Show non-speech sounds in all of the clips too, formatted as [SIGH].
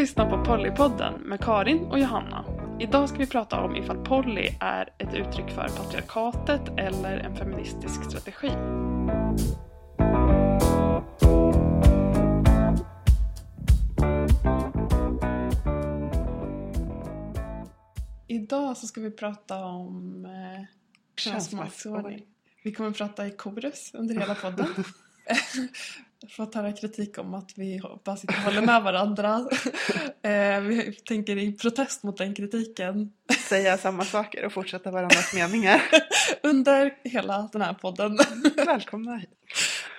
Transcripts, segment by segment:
lyssnar på Pollypodden med Karin och Johanna. Idag ska vi prata om ifall poly är ett uttryck för patriarkatet eller en feministisk strategi. Idag så ska vi prata om eh, könsmaktsordning. Vi kommer prata i korus under hela podden. [LAUGHS] [LAUGHS] fått höra kritik om att vi bara sitter och håller med varandra. [LAUGHS] eh, vi tänker i protest mot den kritiken. Säga samma saker och fortsätta varandras meningar. [LAUGHS] under hela den här podden. [LAUGHS] Välkomna hit.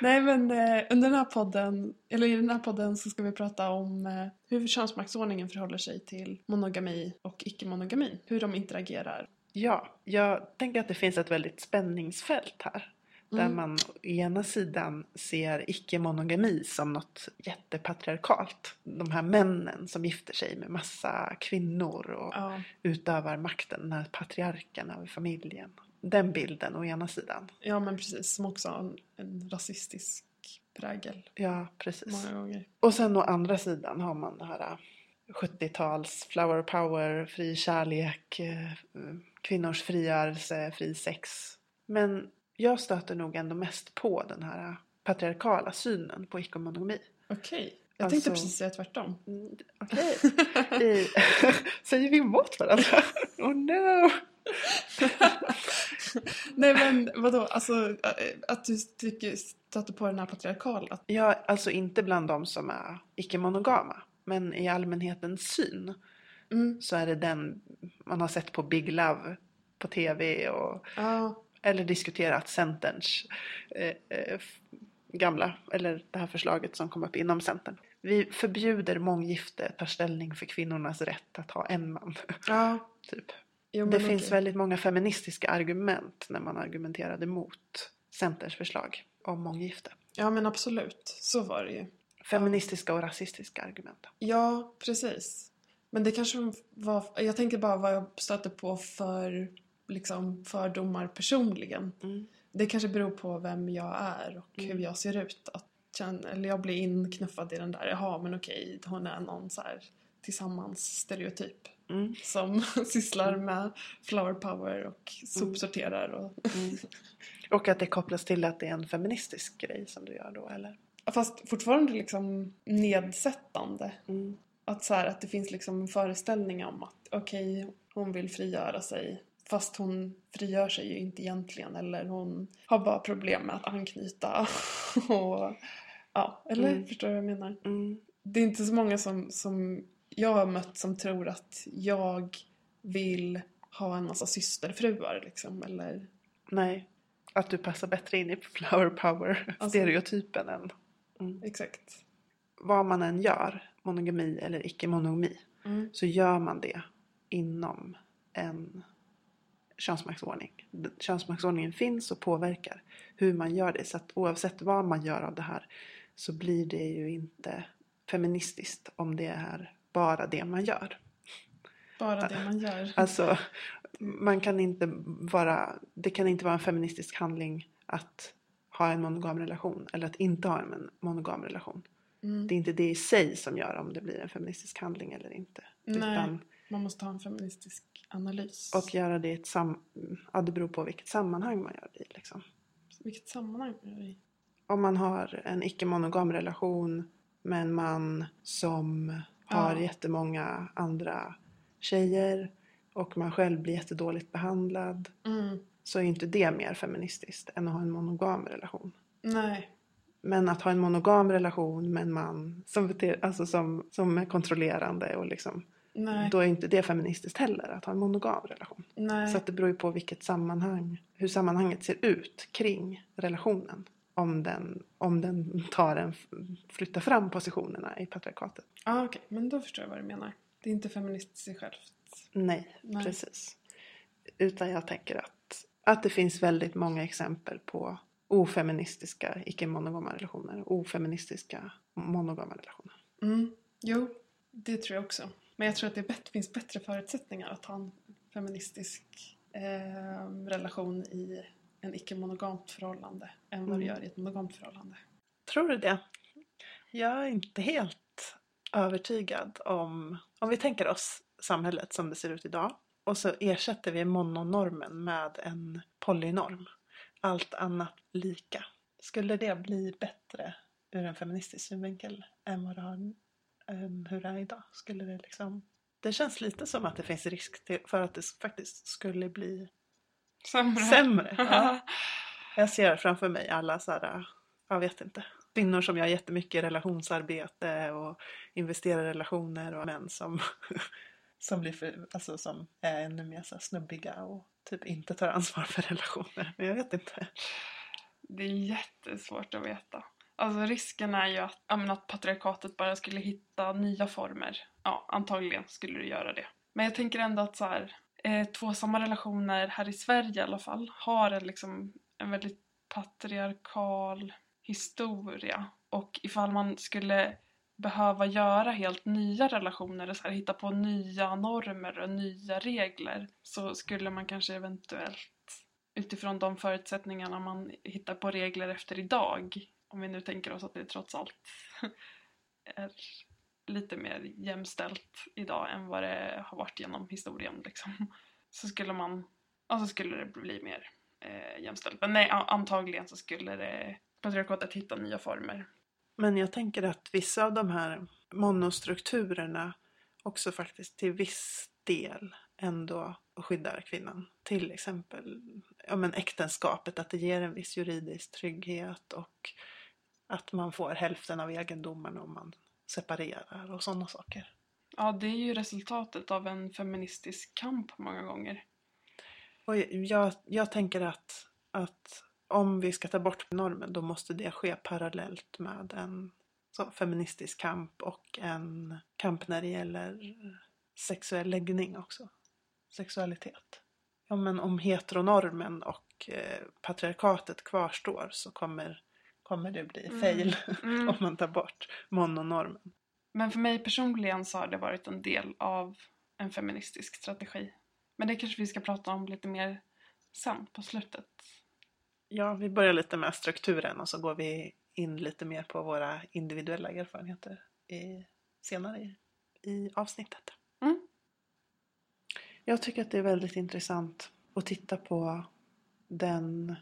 Nej men eh, under den här podden, eller i den här podden så ska vi prata om eh, hur könsmaktsordningen förhåller sig till monogami och icke-monogami. Hur de interagerar. Ja, jag tänker att det finns ett väldigt spänningsfält här. Där Mm. man å ena sidan ser icke-monogami som något jättepatriarkalt. De här männen som gifter sig med massa kvinnor och Ja, utövar makten, den här patriarken över familjen. Den bilden å ena sidan. ja men precis, som också har en, en rasistisk prägel Ja, precis. många gånger. Och sen å andra sidan har man det här äh, 70-tals flower power, fri kärlek, eh, kvinnors frigörelse, fri sex. Men jag stöter nog ändå mest på den här patriarkala synen på icke-monogami. Okej, jag tänkte Alltså- precis säga tvärtom. Okej. [LAUGHS] I- [LAUGHS] Säger vi emot varandra? [LAUGHS] Oh no! Nej men vadå, alltså äh, att du tycker, stöter på den här patriarkala? Ja, alltså inte bland de som är icke-monogama. Men i allmänhetens syn Mm. så är det den man har sett på Big Love på tv och Ja, eller diskuterat Centerns eh, eh, gamla, eller det här förslaget som kom upp inom Centern. Vi förbjuder månggifte, tar ställning för kvinnornas rätt att ha en man. ja. [LAUGHS] Typ. Jo, Det men finns okej. väldigt många feministiska argument när man argumenterade mot Centerns förslag om månggifte. Ja men absolut, så var det ju. Feministiska och rasistiska argument. Ja, precis. Men det kanske var, jag tänker bara vad jag stöter på för liksom, fördomar personligen. Mm. Det kanske beror på vem jag är och Mm. hur jag ser ut. Att känna, eller jag blir inknuffad i den där, jaha men okej, hon är någon så här tillsammans-stereotyp. Mm. Som [LAUGHS] sysslar med flower power och sopsorterar och... Mm. Och att det kopplas till att det är en feministisk grej som du gör då, eller? Fast fortfarande liksom nedsättande. Mm. Att, så här, att det finns liksom en föreställning om att okej, hon vill frigöra sig. Fast hon frigör sig ju inte egentligen. Eller hon har bara problem med att anknyta. [LAUGHS] och, ja, eller Mm. förstår du vad jag menar? Mm. Det är inte så många som, som jag har mött som tror att jag vill ha en massa systerfruar liksom. Eller, Nej. Att du passar bättre in i flower power Alltså- än mm. exakt. vad man än gör, monogami eller icke-monogami, Mm. så gör man det inom en könsmaktsordning. Könsmaktsordningen finns och påverkar hur man gör det. Så att oavsett vad man gör av det här så blir det ju inte feministiskt om det är bara det man gör. Bara det man gör. [LAUGHS] Alltså, man kan inte vara, det kan inte vara en feministisk handling att ha en monogam relation eller att inte ha en monogam relation. Mm. Det är inte det i sig som gör om det blir en feministisk handling eller inte. Nej. Utan, Man måste ha en feministisk analys. och göra det i ett sam... Ja, det beror på vilket sammanhang man gör det i. Liksom. Vilket sammanhang är det i? Om man har en icke-monogam relation med en man som har Ja. jättemånga andra tjejer och man själv blir jättedåligt behandlad Mm. så är inte det mer feministiskt än att ha en monogam relation. Nej. Men att ha en monogam relation med en man som, beter, alltså som, som är kontrollerande och liksom, Nej. då är inte det feministiskt heller att ha en monogam relation. Nej. Så att det beror ju på vilket sammanhang, hur sammanhanget ser ut kring relationen. Om den, om den tar en, flyttar fram positionerna i patriarkatet. ah, okej. Men då förstår jag vad du menar. Det är inte feministiskt i sig självt. Nej, Nej. precis. Utan jag tänker att, att det finns väldigt många exempel på ofeministiska icke-monogama relationer. Ofeministiska monogama relationer. Mm. Jo, det tror jag också. Men jag tror att det bättre, finns bättre förutsättningar att ha en feministisk eh, relation i en icke-monogamt förhållande än vad Mm. gör i ett monogamt förhållande. Tror du det? Jag är inte helt övertygad om, om vi tänker oss samhället som det ser ut idag och så ersätter vi mononormen med en polynorm. Allt annat lika. Skulle det bli bättre ur en feministisk synvinkel än vad det har, än hur det är idag? Skulle det liksom... Det känns lite som att det finns risk till, för att det faktiskt skulle bli Sämre. sämre. [LAUGHS] Ja. Jag ser framför mig alla så här, jag vet inte, kvinnor som gör jättemycket relationsarbete och investerar i relationer och män som, [LAUGHS] som, blir för, alltså, som är ännu mer så snubbiga och typ inte tar ansvar för relationer. Men jag vet inte. Det är jättesvårt att veta. Alltså risken är ju att, menar, att patriarkatet bara skulle hitta nya former. Ja, antagligen skulle det göra det. Men jag tänker ändå att så här, eh, tvåsamma relationer här i Sverige i alla fall har en, liksom, en väldigt patriarkal historia. Och ifall man skulle behöva göra helt nya relationer, så här, hitta på nya normer och nya regler, så skulle man kanske eventuellt utifrån de förutsättningarna man hittar på regler efter idag, om vi nu tänker oss att det trots allt [LAUGHS] är lite mer jämställt idag än vad det har varit genom historien liksom, [LAUGHS] så skulle man, alltså skulle det bli mer eh, jämställt. Men nej, antagligen så skulle det patriarkatet hitta nya former. Men jag tänker att vissa av de här monostrukturerna också faktiskt till viss del ändå skyddar kvinnan. Till exempel ja, men äktenskapet, att det ger en viss juridisk trygghet och att man får hälften av egendomen om man separerar och sådana saker. Ja, det är ju resultatet av en feministisk kamp många gånger. Och jag, jag tänker att, att om vi ska ta bort normen då måste det ske parallellt med en så, feministisk kamp och en kamp när det gäller sexuell läggning också. Sexualitet. Ja, men om heteronormen och eh, patriarkatet kvarstår så kommer, kommer det bli mm. fail [LAUGHS] mm. om man tar bort mononormen. Men för mig personligen så har det varit en del av en feministisk strategi. Men det kanske vi ska prata om lite mer sen på slutet. Ja, vi börjar lite med strukturen och så går vi in lite mer på våra individuella erfarenheter i, senare i, i avsnittet. Mm. Jag tycker att det är väldigt intressant att titta på den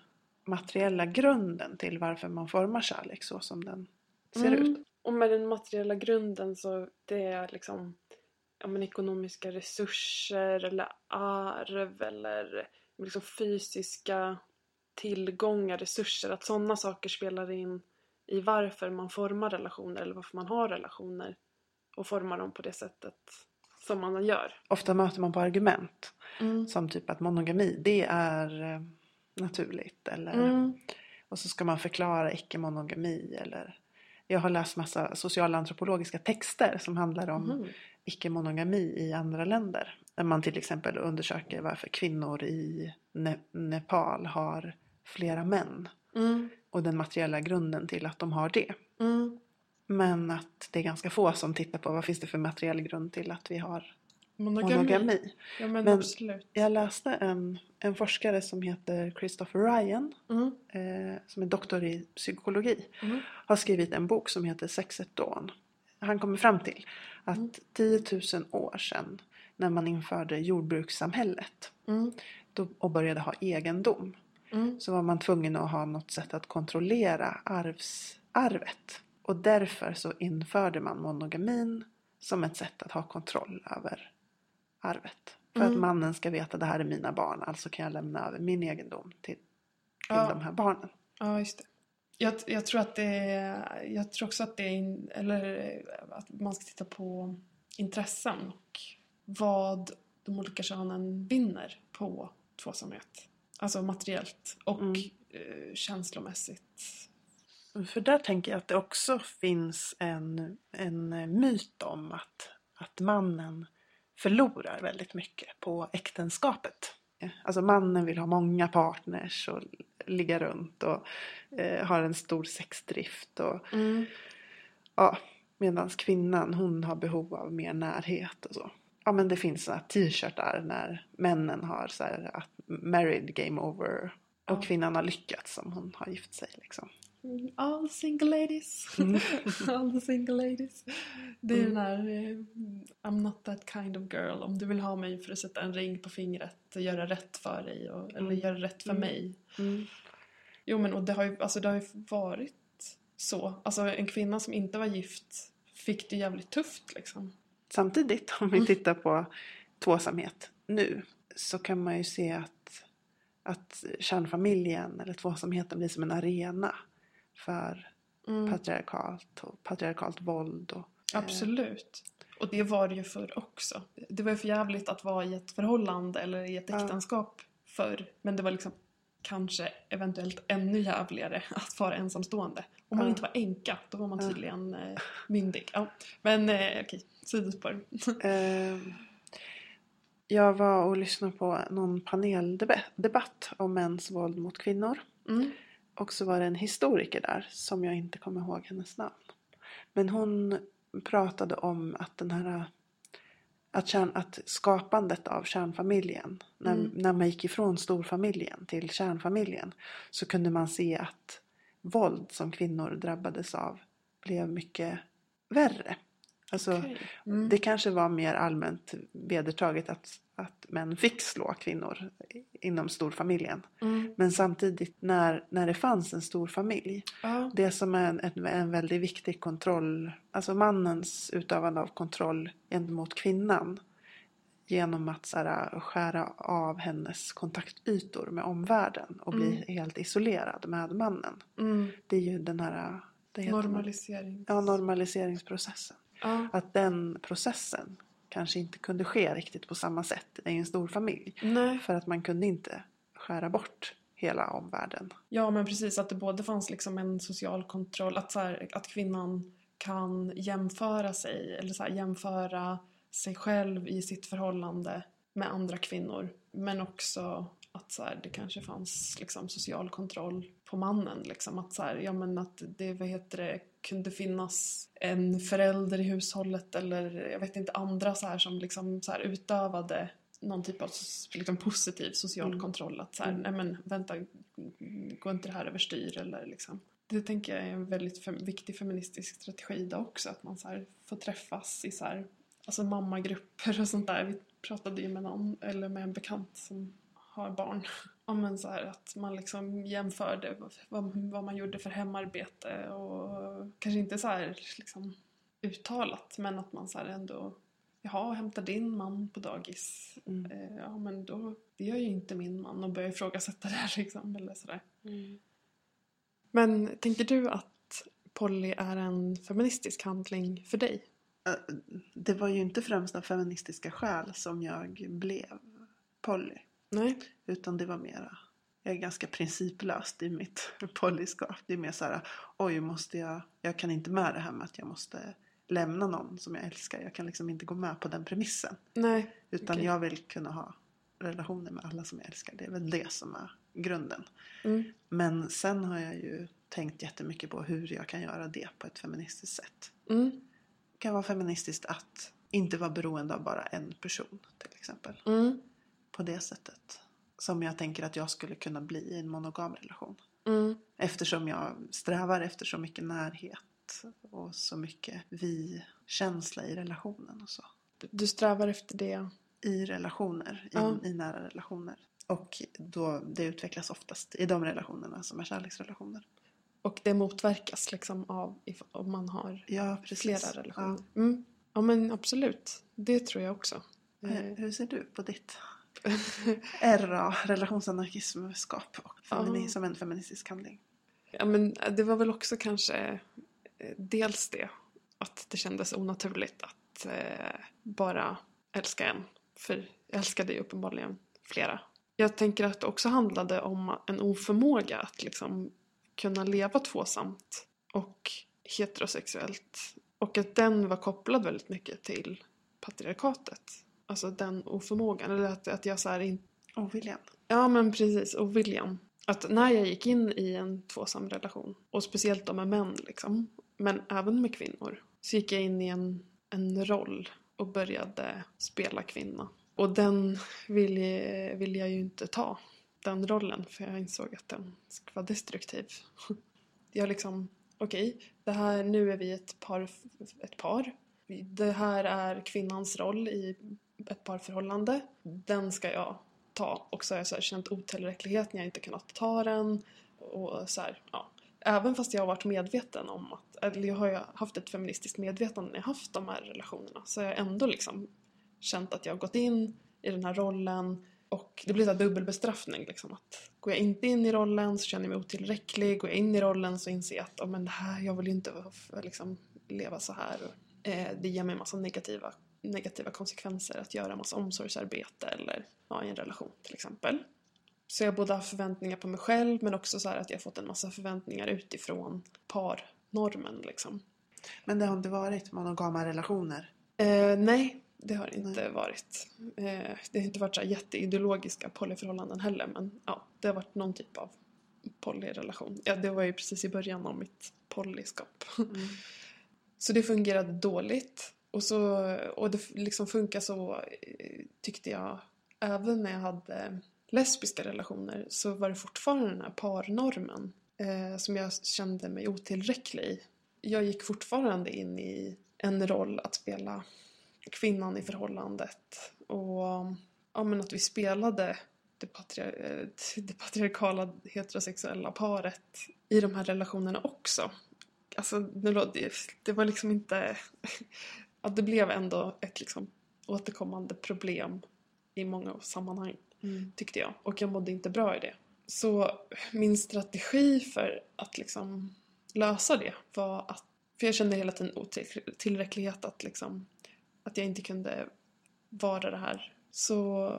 materiella grunden till varför man formar kärlek så som den ser mm. ut. Och med den materiella grunden så det är liksom ja, men ekonomiska resurser eller arv eller liksom fysiska tillgångar, resurser, att sådana saker spelar in i varför man formar relationer eller varför man har relationer och formar dem på det sättet som man gör. Ofta möter man på argument mm. som typ att monogami det är eh, naturligt eller mm. och så ska man förklara icke-monogami eller jag har läst massa socialantropologiska texter som handlar om mm. icke-monogami i andra länder. Där man till exempel undersöker varför kvinnor i ne Nepal har flera män. Mm. Och den materiella grunden till att de har det. Mm. Men att det är ganska få som tittar på vad finns det för materiell grund till att vi har monogami. monogami. Ja, men, men absolut. Jag läste en, en forskare som heter Christopher Ryan. Mm. Eh, som är doktor i psykologi. Mm. Har skrivit en bok som heter Sexet Dawn. Han kommer fram till att mm. 10 000 år sedan när man införde jordbrukssamhället mm. då, och började ha egendom mm. så var man tvungen att ha något sätt att kontrollera arvsarvet. Och därför så införde man monogamin som ett sätt att ha kontroll över arvet. För mm. att mannen ska veta att det här är mina barn, alltså kan jag lämna över min egendom till, till ja. de här barnen. Ja, just det. Jag, jag, tror att det är, jag tror också att det är, eller att man ska titta på intressen och vad de olika könen vinner på tvåsamhet. Alltså materiellt och mm. eh, känslomässigt. För där tänker jag att det också finns en, en myt om att, att mannen förlorar väldigt mycket på äktenskapet. Alltså mannen vill ha många partners och ligga runt och eh, har en stor sexdrift. Och, mm. ja, Medan kvinnan hon har behov av mer närhet och så ja men det finns sådana t-shirtar när männen har så här att married game over och kvinnan har lyckats om hon har gift sig liksom. All single ladies. Mm. [LAUGHS] All the single ladies. Det är den här eh, I'm not that kind of girl. Om du vill ha mig för att sätta en ring på fingret och göra rätt för dig och, eller Mm. göra rätt för Mm. mig. Mm. Jo men och det har ju, alltså, det har ju varit så. Alltså en kvinna som inte var gift fick det jävligt tufft liksom. Samtidigt, om vi Mm. tittar på tvåsamhet nu, så kan man ju se att, att kärnfamiljen eller tvåsamheten blir som en arena för Mm. patriarkalt och patriarkalt våld. Och, eh, Absolut. Och det var det ju förr också. Det var ju för jävligt att vara i ett förhållande eller i ett Ja. äktenskap förr. Men det var liksom kanske eventuellt ännu jävligare [LAUGHS] att vara ensamstående. Om man Ja. inte var änka, då var man Ja. tydligen eh, myndig. Ja. Men eh, okej, sidospår. [LAUGHS] Eh, jag var och lyssnade på någon paneldebatt om mäns våld mot kvinnor. Mm. Och så var det en historiker där som jag inte kommer ihåg hennes namn. Men hon pratade om att den här att, kärn, att skapandet av kärnfamiljen, när, Mm. när man gick ifrån storfamiljen till kärnfamiljen så kunde man se att våld som kvinnor drabbades av blev mycket värre. Alltså, Okej. Mm. det kanske var mer allmänt vedertaget att, att män fick slå kvinnor inom storfamiljen. Mm. Men samtidigt när, när det fanns en stor familj. Ja. Det som är en, en, en väldigt viktig kontroll, alltså mannens utövande av kontroll gentemot kvinnan. Genom att här, skära av hennes kontaktytor med omvärlden och bli Mm. helt isolerad med mannen. Mm. Det är ju den här det heter- Normalisering. ja, normaliseringsprocessen. Ja. Att den processen kanske inte kunde ske riktigt på samma sätt i en stor familj. Nej. För att man kunde inte skära bort hela omvärlden. Ja men precis att det både fanns liksom en social kontroll, att, så här, att kvinnan kan jämföra sig eller så här, jämföra sig själv i sitt förhållande med andra kvinnor. Men också att så här, det kanske fanns liksom, social kontroll på mannen. Liksom, att, så här, ja, men att det vad heter det, kunde finnas en förälder i hushållet eller jag vet inte andra så här, som liksom, så här, utövade någon typ av liksom, positiv social Mm. kontroll. Att så här, Mm. nej men vänta, går inte det här överstyr eller liksom. Det tänker jag är en väldigt fem, viktig feministisk strategi idag också. Att man så här, får träffas i så här, alltså mammagrupper och sånt där. Vi pratade ju med någon, eller med en bekant som har barn. Men så här att man liksom jämförde vad, vad man gjorde för hemarbete och kanske inte så här liksom uttalat men att man så här ändå Jaha, hämtar din man på dagis? Mm. Eh, ja men då, det gör ju inte min man och börjar ifrågasätta det här liksom eller sådär. Men tänker du att Polly är en feministisk handling för dig? Eh, Det var ju inte främst av feministiska skäl som jag blev poly. Nej. Utan det var mera, jag är ganska principlöst i mitt [LAUGHS] polyskap. Det är mer så här, oj måste jag, jag kan inte med det här med att jag måste lämna någon som jag älskar. Jag kan liksom inte gå med på den premissen. Nej. Utan Okej. jag vill kunna ha relationer med alla som jag älskar. Det är väl det som är grunden. Mm. Men sen har jag ju tänkt jättemycket på hur jag kan göra det på ett feministiskt sätt. Mm. Det kan vara feministiskt att inte vara beroende av bara en person till exempel. Mm. På det sättet. Som jag tänker att jag skulle kunna bli i en monogam relation. Mm. Eftersom jag strävar efter så mycket närhet och så mycket vi-känsla i relationen och så. Du strävar efter det. I relationer, i, Ja. i nära relationer. Och då, det utvecklas oftast i de relationerna som är kärleksrelationer. Och det motverkas liksom av om man har Ja, flera relationer. Mm. Ja men absolut. Det tror jag också. Ja. Eh, Eh, Hur ser du på ditt [LAUGHS] RA, relationsanarkismskap och femini, Ja. som en feministisk handling? Ja men det var väl också kanske eh, dels det att det kändes onaturligt att eh, bara älska en. För jag älskade ju uppenbarligen flera. Jag tänker att det också handlade om en oförmåga att liksom kunna leva tvåsamt och heterosexuellt. Och att den var kopplad väldigt mycket till patriarkatet. Alltså den oförmågan. Eller att, att jag så här inte Oviljan. Ja men precis, och viljan. Att när jag gick in i en tvåsam relation, och speciellt då med män liksom, men även med kvinnor, så gick jag in i en, en roll och började spela kvinna. Och den vill, jag- vill jag ju inte ta, den rollen, för jag insåg att den var destruktiv. [LAUGHS] jag liksom, okej, det här, nu är vi ett par, ett par. Det här är kvinnans roll i ett parförhållande. Den ska jag ta. Och så har jag så här känt otillräcklighet när jag inte kunnat ta den. Och så här, ja. Även fast jag har varit medveten om att, eller jag har ju haft ett feministiskt medvetande när jag haft de här relationerna, så har jag ändå liksom känt att jag har gått in i den här rollen och det blir så här dubbelbestraffning liksom att går jag inte in i rollen så känner jag mig otillräcklig, går jag in i rollen så inser jag att oh, men det här, jag vill ju inte liksom, leva så här. Eh, det ger mig en massa negativa, negativa konsekvenser att göra massa omsorgsarbete eller ja, i en relation till exempel. Så jag både har förväntningar på mig själv men också så att jag har fått en massa förväntningar utifrån parnormen liksom. Men det har inte varit monogama relationer? Eh, nej, det har inte Nej. varit. Eh, det har inte varit så jätteideologiska polyförhållanden heller men ja, det har varit någon typ av polyrelation. Ja, det var ju precis i början av mitt polyskap. Mm. [LAUGHS] så det fungerade dåligt. Och, så, och det liksom funkar så eh, tyckte jag även när jag hade lesbiska relationer så var det fortfarande den här parnormen eh, som jag kände mig otillräcklig i. Jag gick fortfarande in i en roll att spela kvinnan i förhållandet. Och ja, men att vi spelade det, patriar eh, det patriarkala heterosexuella paret i de här relationerna också. Alltså, det var liksom inte... Att det blev ändå ett liksom återkommande problem i många sammanhang, mm. tyckte jag. Och jag mådde inte bra i det. Så min strategi för att liksom lösa det var att... För jag kände hela tiden otillräcklighet att liksom att jag inte kunde vara det här. Så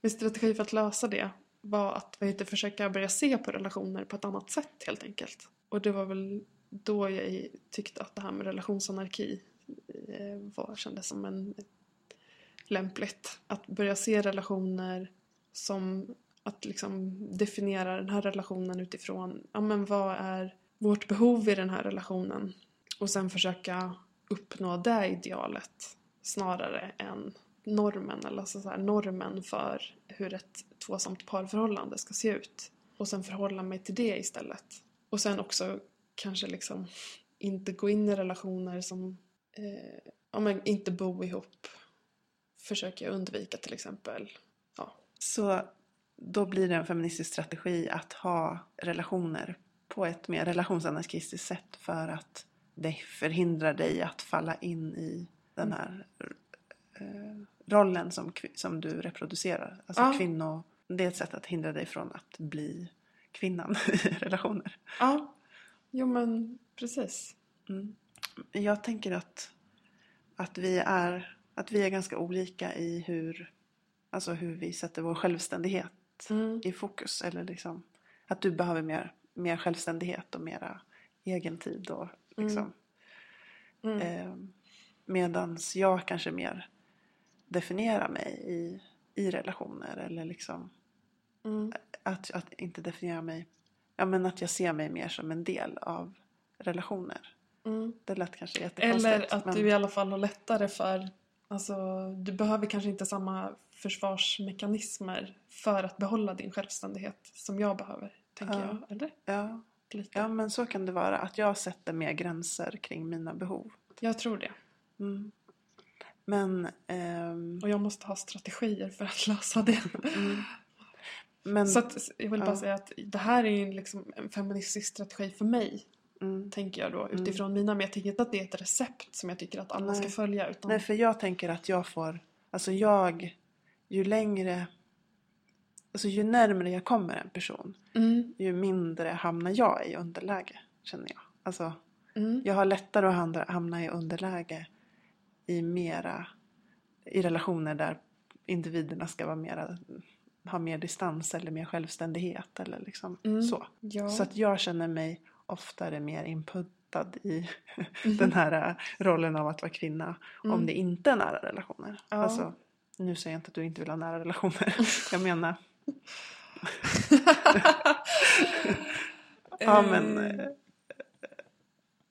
min strategi för att lösa det var att vad heter, försöka börja se på relationer på ett annat sätt helt enkelt. Och det var väl då jag tyckte att det här med relationsanarki Eh, var, kändes som en lämpligt. Att börja se relationer som att liksom definiera den här relationen utifrån, ja men vad är vårt behov i den här relationen? Och sen försöka uppnå det idealet snarare än normen, eller alltså så här, normen för hur ett tvåsamt parförhållande ska se ut. Och sen förhålla mig till det istället. Och sen också kanske liksom inte gå in i relationer som, eh, ja men inte bo ihop. Försöker jag undvika till exempel. Ja. Så då blir det en feministisk strategi att ha relationer på ett mer relationsanarkistiskt sätt för att det förhindrar dig att falla in i den här eh, rollen som, som du reproducerar. Alltså ja. kvinno, det är ett sätt att hindra dig från att bli kvinnan [LAUGHS] i relationer. Ja, jo men precis. Mm. Jag tänker att, att, vi är, att vi är ganska olika i hur, alltså hur vi sätter vår självständighet mm. i fokus. Eller liksom, att du behöver mer, mer självständighet och mera egen tid. Och liksom, mm. eh, Medans jag kanske mer definierar mig i, i relationer eller liksom mm. att, att inte definiera mig, ja men att jag ser mig mer som en del av relationer. Mm. Det lät kanske jättekonstigt. Eller att men... du i alla fall har lättare för, alltså du behöver kanske inte samma försvarsmekanismer för att behålla din självständighet som jag behöver, tänker ja. jag. Eller? Ja. Lite. ja, men så kan det vara. Att jag sätter mer gränser kring mina behov. Jag tror det. Mm. Men... Ehm... Och jag måste ha strategier för att [LAUGHS] lösa det. Mm. Men, så att, jag vill bara ja. säga att det här är liksom en feministisk strategi för mig. Mm. Tänker jag då mm. utifrån mm. mina. Men jag tänker inte att det är ett recept som jag tycker att alla Nej. ska följa. Utan... Nej, för jag tänker att jag får... Alltså jag... Ju längre... Alltså ju närmare jag kommer en person. Mm. Ju mindre hamnar jag i underläge. Känner jag. Alltså, mm. Jag har lättare att hamna i underläge i mera i relationer där individerna ska vara mera, ha mer distans eller mer självständighet eller liksom mm. så. Ja. Så att jag känner mig oftare mer inputtad i mm. den här rollen av att vara kvinna mm. om det inte är nära relationer. Ja. Alltså, nu säger jag inte att du inte vill ha nära relationer. [LAUGHS] jag menar [LAUGHS] ja men eh,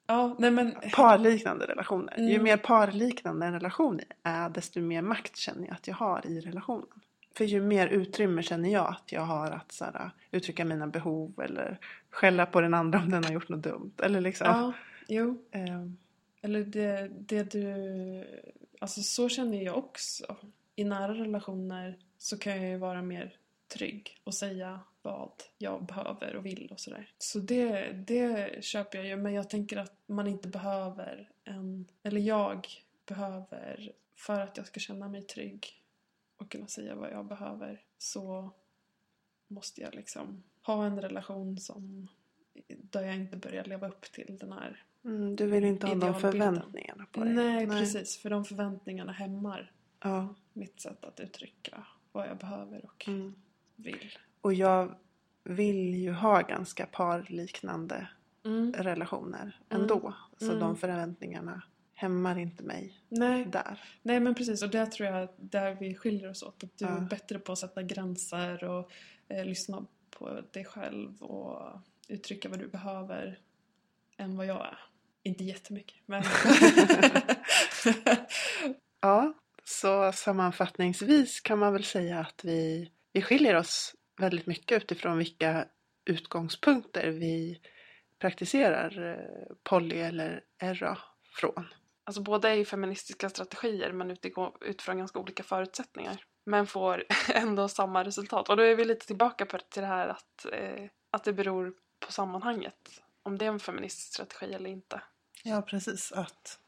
Ja, nej men... Parliknande relationer. Mm. Ju mer parliknande en relation är desto mer makt känner jag att jag har i relationen. För ju mer utrymme känner jag att jag har att så här, uttrycka mina behov eller skälla på den andra om den har gjort något dumt. Eller liksom. Ja, jo. ehm, Eller det, det du... Alltså så känner jag också. I nära relationer så kan jag ju vara mer trygg och säga vad jag behöver och vill och sådär. Så det, det köper jag ju. Men jag tänker att man inte behöver en... Eller jag behöver, för att jag ska känna mig trygg och kunna säga vad jag behöver, så måste jag liksom ha en relation som där jag inte börjar leva upp till den här mm, du vill inte ha de förväntningarna på dig. Nej, precis. För de förväntningarna hämmar Ja. mitt sätt att uttrycka vad jag behöver och Mm. vill. Och jag vill ju ha ganska parliknande Mm. relationer Mm. ändå. Så Mm. de förväntningarna hämmar inte mig Nej, där. nej, men precis. Och det tror jag där vi skiljer oss åt. Att du Ja. är bättre på att sätta gränser och eh, lyssna på dig själv och uttrycka vad du behöver än vad jag är. Inte jättemycket, men... [LAUGHS] Ja, så sammanfattningsvis kan man väl säga att vi, vi skiljer oss väldigt mycket utifrån vilka utgångspunkter vi praktiserar eh, poly eller erra från. Alltså båda är ju feministiska strategier men utifrån, ganska olika förutsättningar. Men får [LAUGHS] ändå samma resultat. Och då är vi lite tillbaka på, till det här att, eh, att det beror på sammanhanget. Om det är en feministisk strategi eller inte. Ja, precis. Att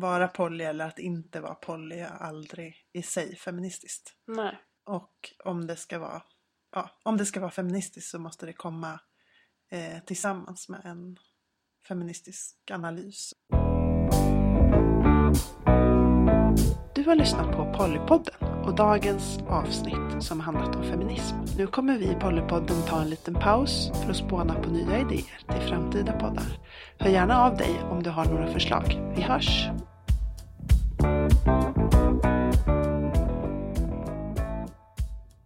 vara poly eller att inte vara poly är aldrig i sig feministiskt. Nej. Och om det ska vara, ja, om det ska vara feministiskt så måste det komma eh, tillsammans med en feministisk analys. Du har lyssnat på Polypodden och dagens avsnitt som handlat om feminism. Nu kommer vi i Polypodden ta en liten paus för att spåna på nya idéer till framtida poddar. Hör gärna av dig om du har några förslag. Vi hörs!